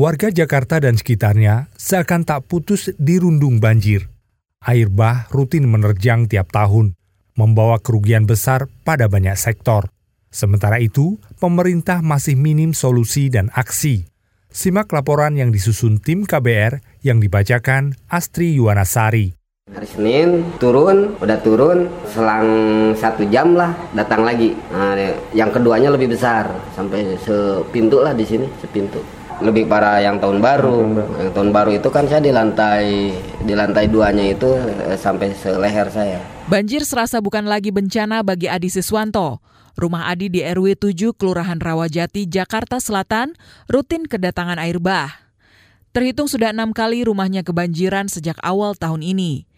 Warga Jakarta dan sekitarnya seakan tak putus dirundung banjir. Air bah rutin menerjang tiap tahun, membawa kerugian besar pada banyak sektor. Sementara itu, pemerintah masih minim solusi dan aksi. Simak laporan yang disusun tim KBR yang dibacakan Astri Yuwanasari. Hari Senin turun, udah turun, selang satu jam lah datang lagi. Nah, yang keduanya lebih besar, sampai sepintu lah di sini, sepintu. Lebih parah yang tahun baru. Yang tahun baru itu kan saya di lantai di lantai duanya itu eh, sampai seleher saya. Banjir serasa bukan lagi bencana bagi Adi Siswanto. Rumah Adi di RW 7 Kelurahan Rawajati, Jakarta Selatan rutin kedatangan air bah. Terhitung sudah enam kali rumahnya kebanjiran sejak awal tahun ini.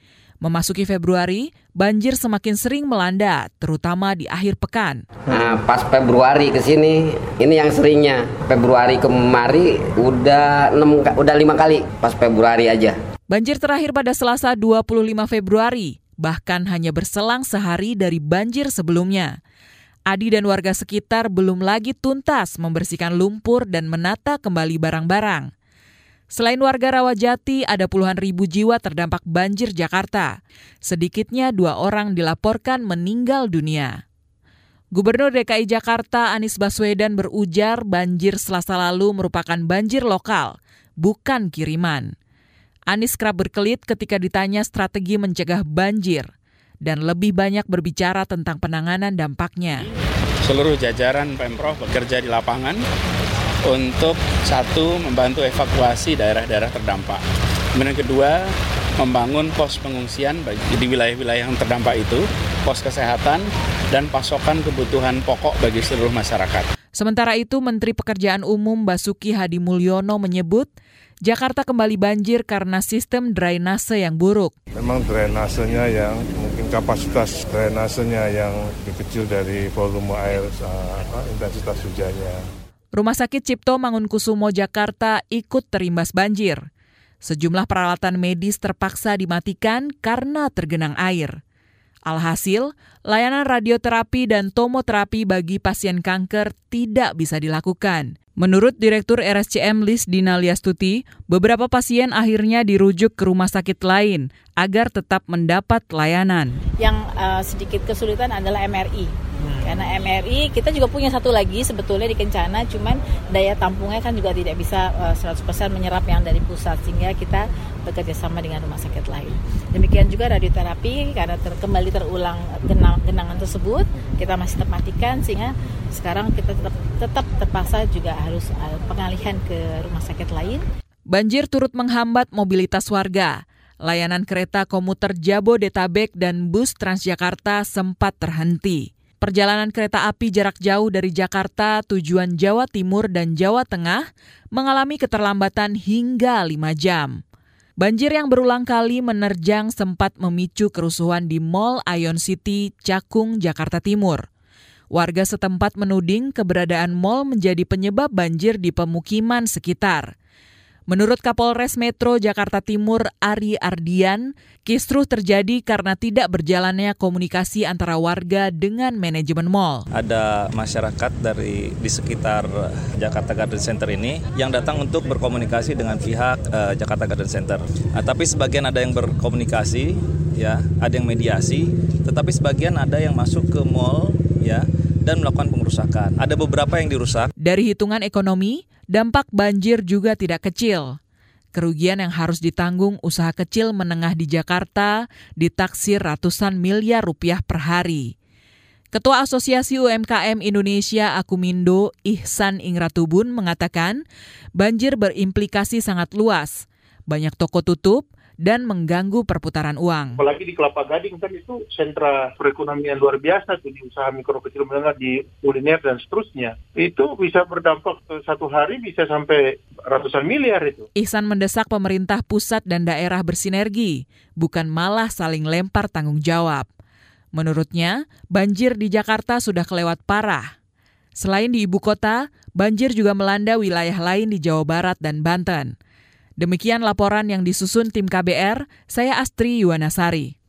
Memasuki Februari, banjir semakin sering melanda, terutama di akhir pekan. Nah, pas Februari ke sini, ini yang seringnya. Februari kemari udah 6 udah 5 kali pas Februari aja. Banjir terakhir pada Selasa 25 Februari, bahkan hanya berselang sehari dari banjir sebelumnya. Adi dan warga sekitar belum lagi tuntas membersihkan lumpur dan menata kembali barang-barang. Selain warga Rawajati, ada puluhan ribu jiwa terdampak banjir Jakarta. Sedikitnya dua orang dilaporkan meninggal dunia. Gubernur DKI Jakarta Anies Baswedan berujar banjir selasa lalu merupakan banjir lokal, bukan kiriman. Anies kerap berkelit ketika ditanya strategi mencegah banjir dan lebih banyak berbicara tentang penanganan dampaknya. Seluruh jajaran Pemprov bekerja di lapangan untuk satu membantu evakuasi daerah-daerah terdampak. Kemudian kedua, membangun pos pengungsian bagi di wilayah-wilayah yang terdampak itu, pos kesehatan dan pasokan kebutuhan pokok bagi seluruh masyarakat. Sementara itu, Menteri Pekerjaan Umum Basuki Hadi Mulyono menyebut Jakarta kembali banjir karena sistem drainase yang buruk. Memang drainasenya yang mungkin kapasitas drainasenya yang lebih kecil dari volume air, uh, intensitas hujannya. Rumah Sakit Cipto Mangunkusumo Jakarta ikut terimbas banjir. Sejumlah peralatan medis terpaksa dimatikan karena tergenang air. Alhasil, layanan radioterapi dan tomoterapi bagi pasien kanker tidak bisa dilakukan. Menurut Direktur RSCM Lis Dina Liastuti, beberapa pasien akhirnya dirujuk ke rumah sakit lain agar tetap mendapat layanan. Yang uh, sedikit kesulitan adalah MRI karena MRI kita juga punya satu lagi sebetulnya di Kencana, cuman daya tampungnya kan juga tidak bisa uh, eh, 100% menyerap yang dari pusat sehingga kita bekerja sama dengan rumah sakit lain. Demikian juga radioterapi karena ter, kembali terulang genang, genangan tersebut kita masih tematikan sehingga sekarang kita tetap tetap terpaksa juga harus uh, pengalihan ke rumah sakit lain. Banjir turut menghambat mobilitas warga. Layanan kereta komuter Jabodetabek dan bus Transjakarta sempat terhenti. Perjalanan kereta api jarak jauh dari Jakarta tujuan Jawa Timur dan Jawa Tengah mengalami keterlambatan hingga 5 jam. Banjir yang berulang kali menerjang sempat memicu kerusuhan di Mall Ion City, Cakung, Jakarta Timur. Warga setempat menuding keberadaan mall menjadi penyebab banjir di pemukiman sekitar. Menurut Kapolres Metro Jakarta Timur Ari Ardian, kisruh terjadi karena tidak berjalannya komunikasi antara warga dengan manajemen mall. Ada masyarakat dari di sekitar Jakarta Garden Center ini yang datang untuk berkomunikasi dengan pihak uh, Jakarta Garden Center. Nah, tapi sebagian ada yang berkomunikasi, ya, ada yang mediasi, tetapi sebagian ada yang masuk ke mall, ya, dan melakukan pengerusakan. Ada beberapa yang dirusak. Dari hitungan ekonomi, Dampak banjir juga tidak kecil. Kerugian yang harus ditanggung usaha kecil menengah di Jakarta ditaksir ratusan miliar rupiah per hari. Ketua Asosiasi UMKM Indonesia Akumindo Ihsan Ingratubun mengatakan banjir berimplikasi sangat luas. Banyak toko tutup, dan mengganggu perputaran uang. Apalagi di Kelapa Gading kan itu sentra perekonomian luar biasa tuh di usaha mikro kecil menengah di kuliner dan seterusnya. Itu bisa berdampak satu hari bisa sampai ratusan miliar itu. Ihsan mendesak pemerintah pusat dan daerah bersinergi, bukan malah saling lempar tanggung jawab. Menurutnya, banjir di Jakarta sudah kelewat parah. Selain di ibu kota, banjir juga melanda wilayah lain di Jawa Barat dan Banten. Demikian laporan yang disusun tim KBR, saya Astri Yuwanasari.